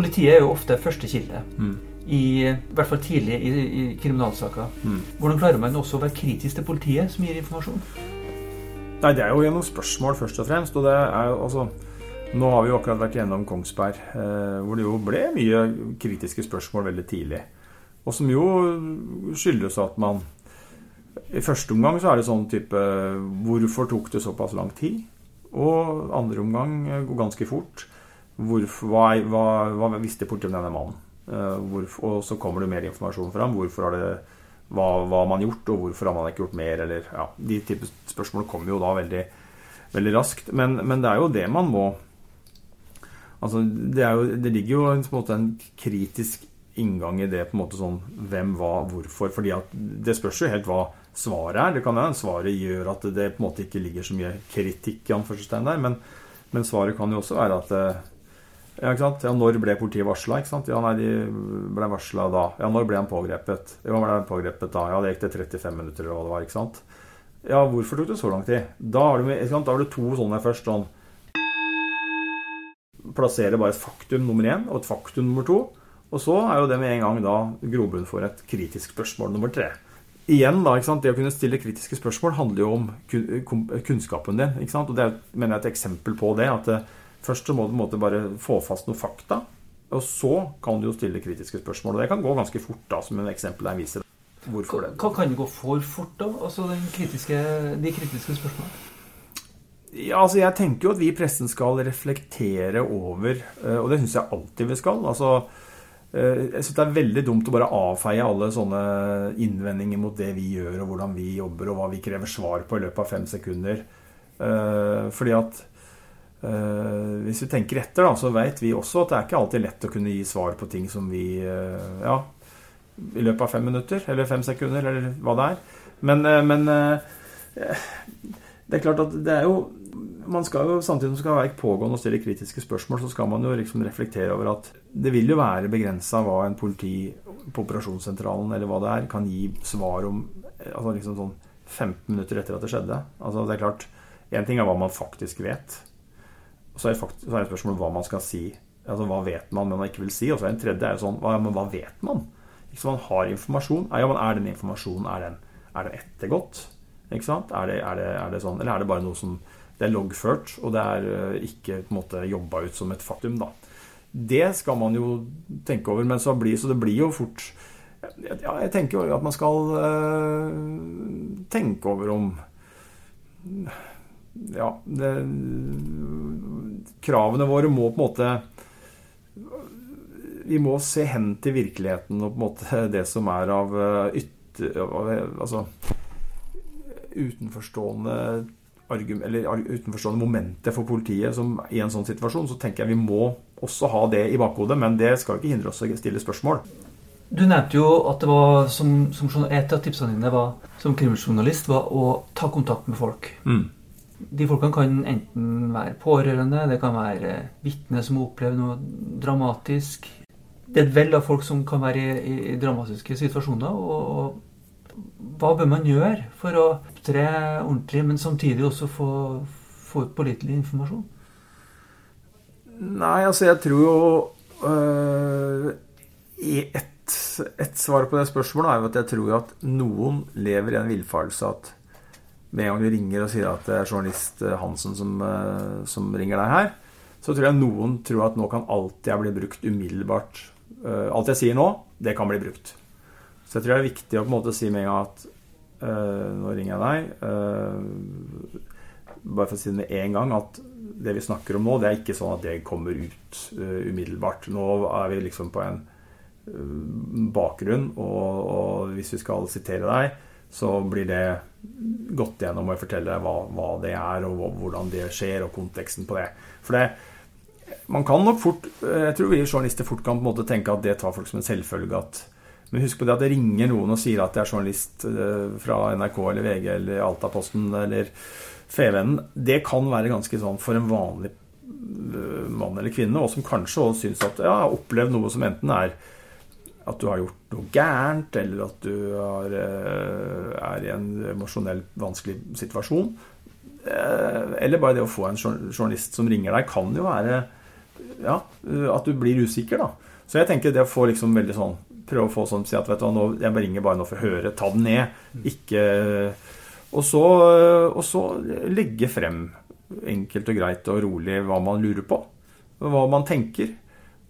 S2: Politiet er jo ofte første kilde. Mm. I, I, hvert fall tidlig i, i kriminalsaker. Mm. Hvordan klarer man også å være kritisk til politiet som gir informasjon?
S3: Nei, Det er jo gjennom spørsmål, først og fremst. Og det er jo altså nå har vi jo akkurat vært gjennom Kongsberg, eh, hvor det jo ble mye kritiske spørsmål veldig tidlig. Og som jo skyldes at man I første omgang så er det sånn type Hvorfor tok det såpass lang tid? Og andre omgang går ganske fort. Hvorfor, hva, hva, hva, visste politiet om denne mannen? Eh, hvorfor, og så kommer det mer informasjon fram. Hvorfor har det hva, hva har man gjort, og hvorfor har man ikke gjort mer? Eller, ja, de type spørsmål kommer jo da veldig, veldig raskt. Men, men det er jo det man må Altså, det, jo, det, ligger jo en, måte, en, kritisk inngang i det på en måte sånn hvem, hva, hvorfor. fordi det spørs jo helt hva svaret er. Det kan hende svaret gjør at det på en måte ikke ligger så mye kritikk i der, men, men, svaret kan jo også være at eh, ja, ikke sant? ja, når ble politiet varsla? Ja, nei, de ble varsla da. Ja, når ble han pågrepet? Ja, ble han pågrepet da? Ja, det gikk til 35 minutter, eller hva det var. ikke sant? Ja, hvorfor tok det så lang tid? Da har du, da har du to sånne først. sånn plassere bare et faktum nummer én og et faktum nummer to. Og så er jo det med en gang da grobunn for et kritisk spørsmål nummer tre. Igjen da, ikke sant, Det å kunne stille kritiske spørsmål handler jo om kunnskapen din. ikke sant, og Det er, mener jeg et eksempel på det. at det, Først så må du måte, bare få fast noen fakta, og så kan du jo stille kritiske spørsmål. og Det kan gå ganske fort, da, som en eksempel jeg viser.
S2: Hvorfor det? Hva kan det gå for fort, da? Altså kritiske, de kritiske spørsmålene?
S3: Ja, altså Jeg tenker jo at vi i pressen skal reflektere over, eh, og det syns jeg alltid vi skal. altså eh, jeg synes Det er veldig dumt å bare avfeie alle sånne innvendinger mot det vi gjør, og hvordan vi jobber, og hva vi krever svar på i løpet av fem sekunder. Eh, fordi at hvis vi tenker etter, da, så vet vi også at det er ikke alltid lett å kunne gi svar på ting som vi Ja, i løpet av fem minutter, eller fem sekunder, eller hva det er. Men, men det er klart at det er jo man skal jo, Samtidig som man skal være pågående og stille kritiske spørsmål, så skal man jo liksom reflektere over at det vil jo være begrensa hva en politi på operasjonssentralen eller hva det er, kan gi svar om altså liksom sånn 15 minutter etter at det skjedde. Altså det er klart, Én ting er hva man faktisk vet. Så er det, så er det spørsmålet hva man skal si. Altså Hva vet man, men man ikke vil si. Og så er en tredje er jo sånn hva, Men hva vet man? Ikke man har informasjon. Ja, men er den informasjonen er den, er den ettergått? Ikke sant? Er det, er, det, er det, sånn? Eller er det bare noe som det er loggført, og det er eh, ikke på en måte jobba ut som et faktum? da. Det skal man jo tenke over, men så, blir, så det blir jo fort ja, Jeg tenker jo at man skal øh, tenke over om Ja, det, Kravene våre må på en måte Vi må se hen til virkeligheten og på en måte det som er av eh, ytter... Altså utenforstående eller utenforstående momentet for politiet som, i en sånn situasjon, så tenker jeg vi må også ha det i bakhodet. Men det skal ikke hindre oss å stille spørsmål.
S2: Du nevnte jo at det var som, som et av tipsene dine var, som krimjournalist var å ta kontakt med folk.
S3: Mm.
S2: De folkene kan enten være pårørende, det kan være vitner som har opplevd noe dramatisk. Det er et vell av folk som kan være i, i, dramatiske situasjoner. og, og hva bør man gjøre for å opptre ordentlig, men samtidig også få, få ut pålitelig informasjon?
S3: Nei, altså jeg tror jo øh, et, et, svar på det spørsmålet er jo at jeg tror at noen lever i en villfarelse at med en gang du ringer og sier at det er journalist øh, Hansen som, øh, som ringer deg her, så tror jeg noen tror at nå kan alt jeg bli brukt umiddelbart. Øh, alt jeg sier nå, det kan bli brukt. Så jeg tror det er viktig å på en måte si med en gang at øh, Nå ringer jeg deg. øh, bare for å si det med en gang at det vi snakker om nå, det er ikke sånn at det kommer ut øh, umiddelbart. Nå er vi liksom på en bakgrunn, og, og, hvis vi skal sitere deg, så blir det gått gjennom og fortelle hva, hva, det er, og hvordan det skjer, og konteksten på det. For det, man kan nok fort Jeg tror vi journalister fort kan på en måte tenke at det tar folk som en selvfølge at men husk på det at det ringer noen og sier at det er journalist eh, fra NRK eller VG eller Altaposten eller Fevennen. Det kan være ganske sånn for en vanlig eh, mann eller kvinne, og som kanskje også syns at ja, har opplevd noe som enten er at du har gjort noe gærent, eller at du har, eh, er i en emosjonell vanskelig situasjon. Eller bare det å få en journalist som ringer deg, kan jo være ja, at du blir usikker, da. Så jeg tenker det å få liksom veldig sånn prøve å få sånn si at vet du, nå, jeg ringer bare nå for å høre. Ta den ned. Ikke og så, og så legge frem enkelt og greit og rolig hva man lurer på. Hva man tenker.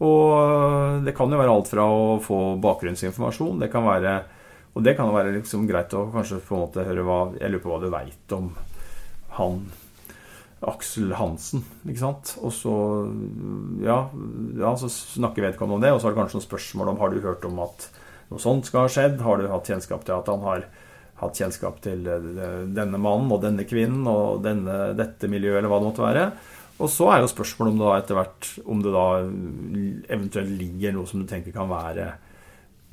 S3: Og det kan jo være alt fra å få bakgrunnsinformasjon det kan være, Og det kan jo være liksom greit å kanskje på en måte høre hva Jeg lurer på hva du veit om han Aksel Hansen, ikke sant. Og så, ja, ja, så snakker vedkommende om det, og så har du kanskje noen spørsmål om har du hørt om at noe sånt skal ha skjedd. Har du hatt kjennskap til at han har hatt kjennskap til eh, denne mannen og denne kvinnen og denne, dette miljøet, eller hva det måtte være. Og så er jo spørsmålet om det da etter hvert om det da eventuelt ligger noe som du tenker kan være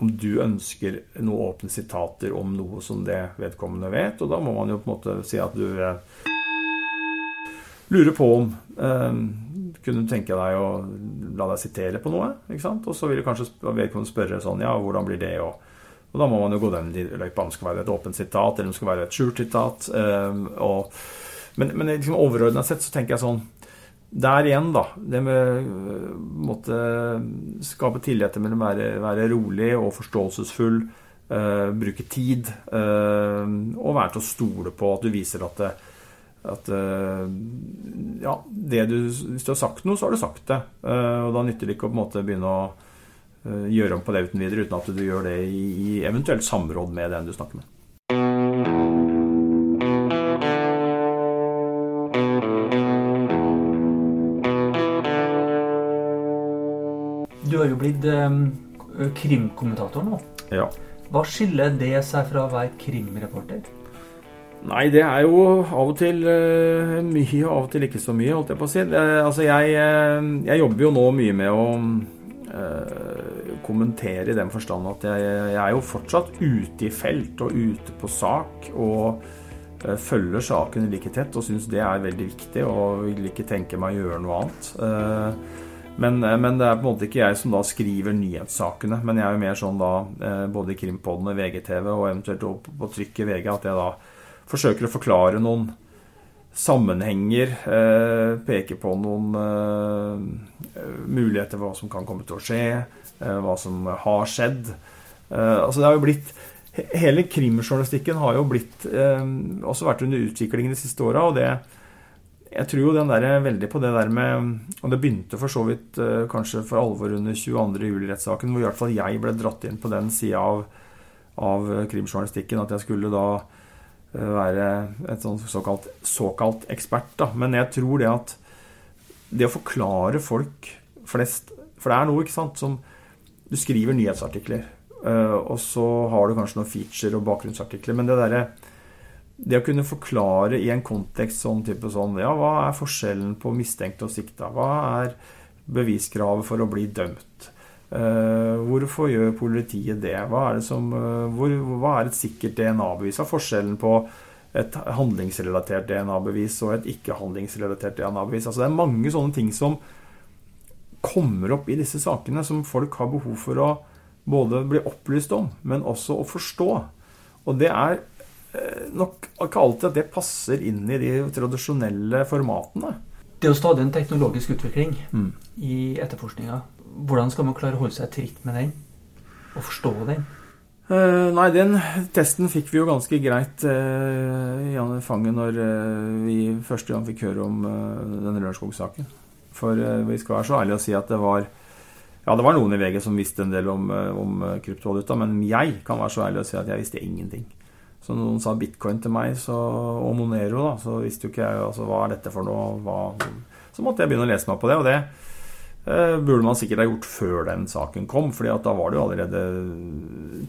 S3: Om du ønsker noen åpne sitater om noe som det vedkommende vet. Og da må man jo på en måte si at du eh, lurer på om eh, Kunne du tenke deg å la deg sitere på noe? ikke sant? Og så vil kanskje vedkommende spørre sånn Ja, hvordan blir det? Og, og da må man jo gå den løypa om det skal være et åpent sitat, eller om det skal være et skjult sitat. Eh, og, men, men liksom overordna sett så tenker jeg sånn Der igjen, da. Det med å måtte skape tillit mellom være, være rolig og forståelsesfull. Uh, bruke tid. Uh, og være til å stole på at du viser at det, at uh, ja, det du, hvis du har sagt noe, så har du sagt det. Og da nytter det ikke å på en måte begynne å gjøre om på det uten videre, uten at du gjør det i, i eventuelt samråd med den du snakker med.
S2: Har jo blitt um, krimkommentator nå.
S3: Ja.
S2: Hva skiller det seg fra å være krimreporter?
S3: Nei, det er jo av og til uh, mye, og av og til ikke så mye, holdt jeg på å si. Det, altså, jeg, uh, jeg, jobber jo nå mye med å uh, kommentere i den forstand at jeg, jeg, er jo fortsatt ute i felt og ute på sak. Og følger saken like tett og syns det er veldig viktig og vil ikke tenke meg å gjøre noe annet. Men, men, det er på en måte ikke jeg som da skriver nyhetssakene, men jeg er jo mer sånn da, både i krimpodene, VGTV og eventuelt på, på trykk i VG, at jeg da forsøker å forklare noen sammenhenger, eh, peker på noen eh, muligheter for hva som kan komme til å skje, eh, hva som har skjedd. Eh, altså det har jo blitt Hele krimjournalistikken har jo blitt eh, også vært under utvikling de siste åra, og det jeg tror jo den der, veldig på det der med Og det begynte for så vidt eh, kanskje for alvor under 22. juli-rettssaken, hvor i hvert fall jeg ble dratt inn på den sida av, av krimjournalistikken. At jeg skulle da Eh, være et såkalt, såkalt ekspert. Da. Men jeg tror det at det å forklare folk flest For det er noe ikke sant, som Du skriver nyhetsartikler, eh, og så har du kanskje noen feature og bakgrunnsartikler. Men det derre det å kunne forklare i en kontekst sånn type sånn Ja, hva er forskjellen på mistenkt og sikta? Hva er beviskravet for å bli dømt? Uh, hvorfor gjør politiet det? Hva er, det som, uh, hvor, hva er et sikkert DNA-bevis? Hva er forskjellen på et handlingsrelatert DNA-bevis og et ikke-handlingsrelatert DNA-bevis? Altså, det er mange sånne ting som kommer opp i disse sakene, som folk har behov for å både bli opplyst om, men også å forstå. Og det er nok ikke alltid at det passer inn i de tradisjonelle formatene.
S2: Det er jo stadig en teknologisk utvikling mm. i etterforskninga. Hvordan skal man klare å holde seg tritt med den, og forstå den?
S3: Uh, nei, den testen fikk vi jo ganske greit uh, i fanget når uh, vi første gang fikk høre om uh, den Rørskog-saken. For vi skal være så ærlige å si at det var ja, det var noen i VG som visste en del om, om kryptovaluta, men jeg kan være så ærlig å si at jeg visste ingenting. Så noen sa bitcoin til meg så, og Monero, da, så visste jo ikke jeg altså, hva er dette for noe. Hva, så måtte jeg begynne å lese meg på det. Og det eh, burde man sikkert ha gjort før den saken kom, fordi da var det jo allerede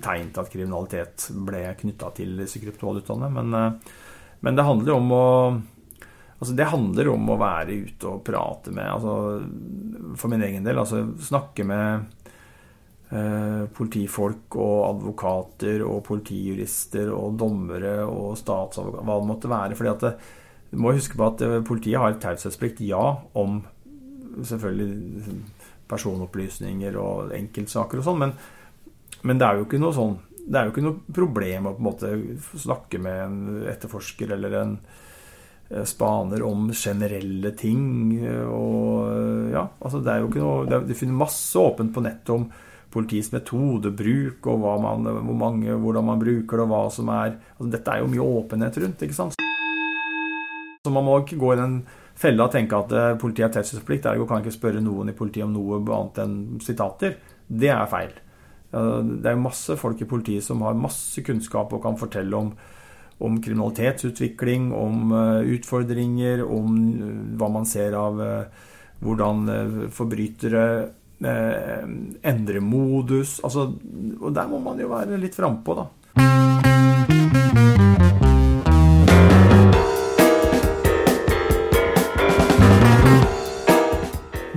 S3: tegn til at kriminalitet ble knytta til disse kryptovalutaene. Men, eh, men, det handler jo om å Altså det handler om å være ute og prate med altså For min egen del, altså snakke med politifolk og advokater og politijurister og dommere og statsadvokater, hva det måtte være. fordi at det, Du må huske på at eh, politiet har taushetsplikt, ja, om selvfølgelig personopplysninger og enkeltsaker og sånn, men, men, det er jo ikke noe sånn det er jo ikke noe problem å på en måte snakke med en etterforsker eller en eh, spaner om generelle ting. Og ja, altså det er jo ikke noe det finner masse åpent på nettet om politiets metodebruk, og man, hvor mange, hvordan man bruker det, og hva som er altså, Dette er jo mye åpenhet rundt, ikke sant? Så man må ikke gå i den fella og tenke at eh, politiet har taushetsplikt. Ergo kan ikke spørre noen i politiet om noe annet enn sitater. Det er feil. Det er masse folk i politiet som har masse kunnskap og kan fortelle om, om kriminalitetsutvikling, om eh, utfordringer, om eh, hva man ser av hvordan forbrytere eh, endre modus altså, Og der må man jo være litt frampå, da.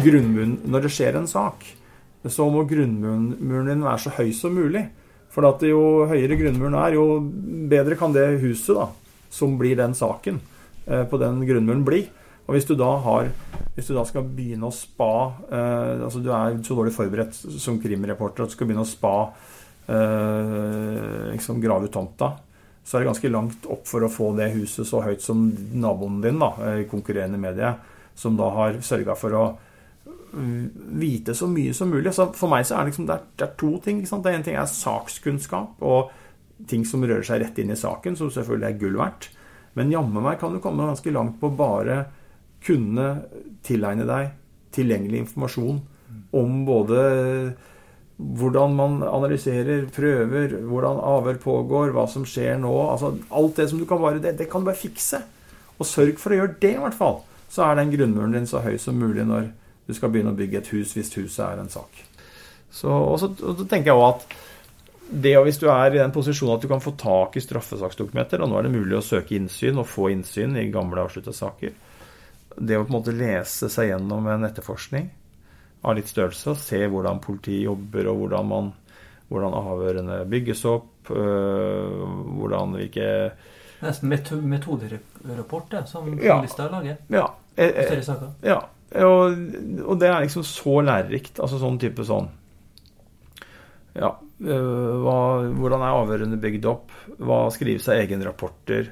S3: Grunnmuren Når det skjer en sak, så må grunnmuren din være så høy som mulig. For at jo høyere grunnmuren er, jo bedre kan det huset da, som blir den saken, eh, på den grunnmuren bli. Og hvis du da har hvis du da skal begynne å spa eh, altså Du er så dårlig forberedt som krimreporter at du skal begynne å spa eh, liksom grave ut tomta, så er det ganske langt opp for å få det huset så høyt som naboen din, da, i konkurrerende medie, som da har sørga for å mm, vite så mye som mulig. Så for meg så er det, liksom, det, er, det er to ting. Det ene ting er sakskunnskap og ting som rører seg rett inn i saken, som selvfølgelig er gull verdt. Men jammen meg kan du komme ganske langt på bare kunne tilegne deg tilgjengelig informasjon om både hvordan man analyserer, prøver, hvordan avhør pågår, hva som skjer nå. altså Alt det som du kan bare det, det kan du bare fikse. Og sørg for å gjøre det, i hvert fall. Så er den grunnmuren din så høy som mulig når du skal begynne å bygge et hus, hvis huset er en sak. Så, og, så, og så tenker jeg også at det hvis du er i den posisjonen at du kan få tak i straffesaksdokumenter, og nå er det mulig å søke innsyn og få innsyn i gamle avslutta saker, det å på en måte lese seg gjennom en etterforskning av litt størrelse, og se hvordan politiet jobber, og hvordan, man, hvordan avhørene bygges opp, øh, hvordan hvilke
S2: Nesten metoderapport, som journalister ja, lager?
S3: Ja. Eh, eh, ja. Og, og, det er liksom så lærerikt. Altså sånn type sånn Ja. Øh, hva, hvordan er avhørene bygd opp? Hva skrives av egenrapporter?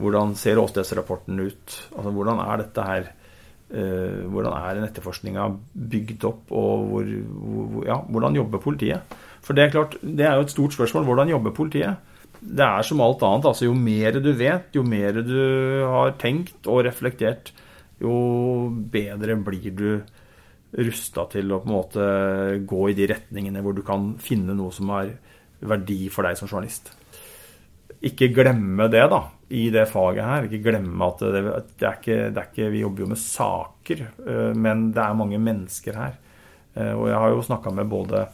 S3: Hvordan ser åstedsrapporten ut? Altså, hvordan er dette her eh, Hvordan er den etterforskninga bygd opp, og hvor, hvor, ja, hvordan jobber politiet? For det er klart, det er jo et stort spørsmål. Hvordan jobber politiet? Det er som alt annet. altså Jo mer du vet, jo mer du har tenkt og reflektert, jo bedre blir du rusta til å på en måte gå i de retningene hvor du kan finne noe som har verdi for deg som journalist. Ikke glemme det, da i det faget her. Ikke glemme at det, det, er ikke, det, er ikke, Vi jobber jo med saker, eh, men det er mange mennesker her. Eh, og jeg har jo snakka med både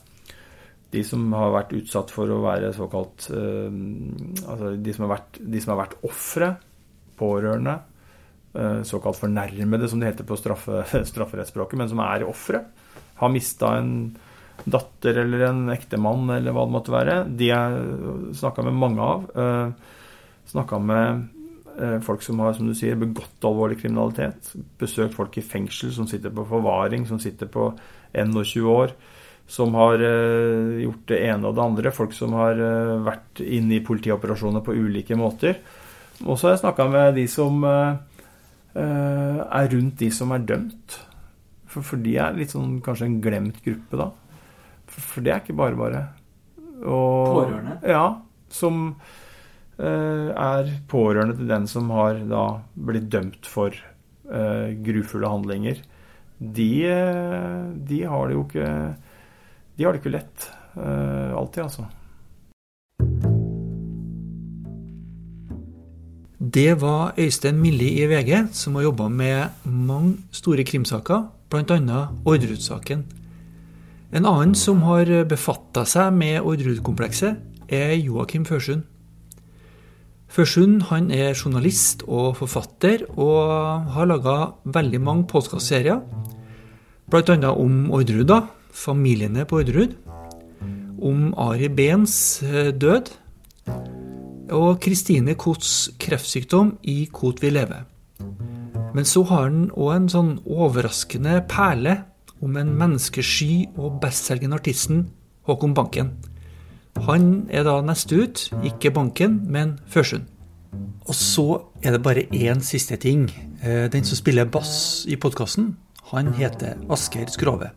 S3: de som har vært utsatt for å være såkalt eh, Altså de som har vært, de vært ofre, pårørende, såkalt fornærmede, som det heter på straffe, strafferettsspråket, men som er ofre. Har mista en datter eller en ektemann eller hva det måtte være. De jeg snakka med mange av. Eh, snakka med eh, folk som har som du sier, begått alvorlig kriminalitet. Besøkt folk i fengsel som sitter på forvaring, som sitter på 21 år som har uh, gjort det ene og det andre. Folk som har uh, vært inne i politioperasjoner på ulike måter. Og så har jeg snakka med de som er rundt de som er dømt. For, for, de er litt sånn kanskje en glemt gruppe, da. For, for det er ikke bare bare.
S2: Og, pårørende?
S3: Ja. Som er pårørende til den som har da blitt dømt for grufulle handlinger. De, de har det jo ikke de har det ikke lett alltid, altså.
S2: Det var Øystein Milli i VG, som har jobba med mange store krimsaker, bl.a. Orderud-saken. En annen som har befatta seg med Orderud-komplekset, er Joakim Førsund. Førsund han er journalist og forfatter, og har laga veldig mange podkastserier. Bl.a. om Orderud, da, familiene på Orderud, om Ari Behns eh, død og Kristine Kots kreftsykdom i Kot vil leve. Men så har han òg en sånn overraskende perle om en menneskesky og bestselgende artisten Håkon Banken. Han er da neste ut, ikke Banken, men Førsund. Og så er det bare én siste ting. Eh, den som spiller bass i podkasten, han heter Asker Skrove.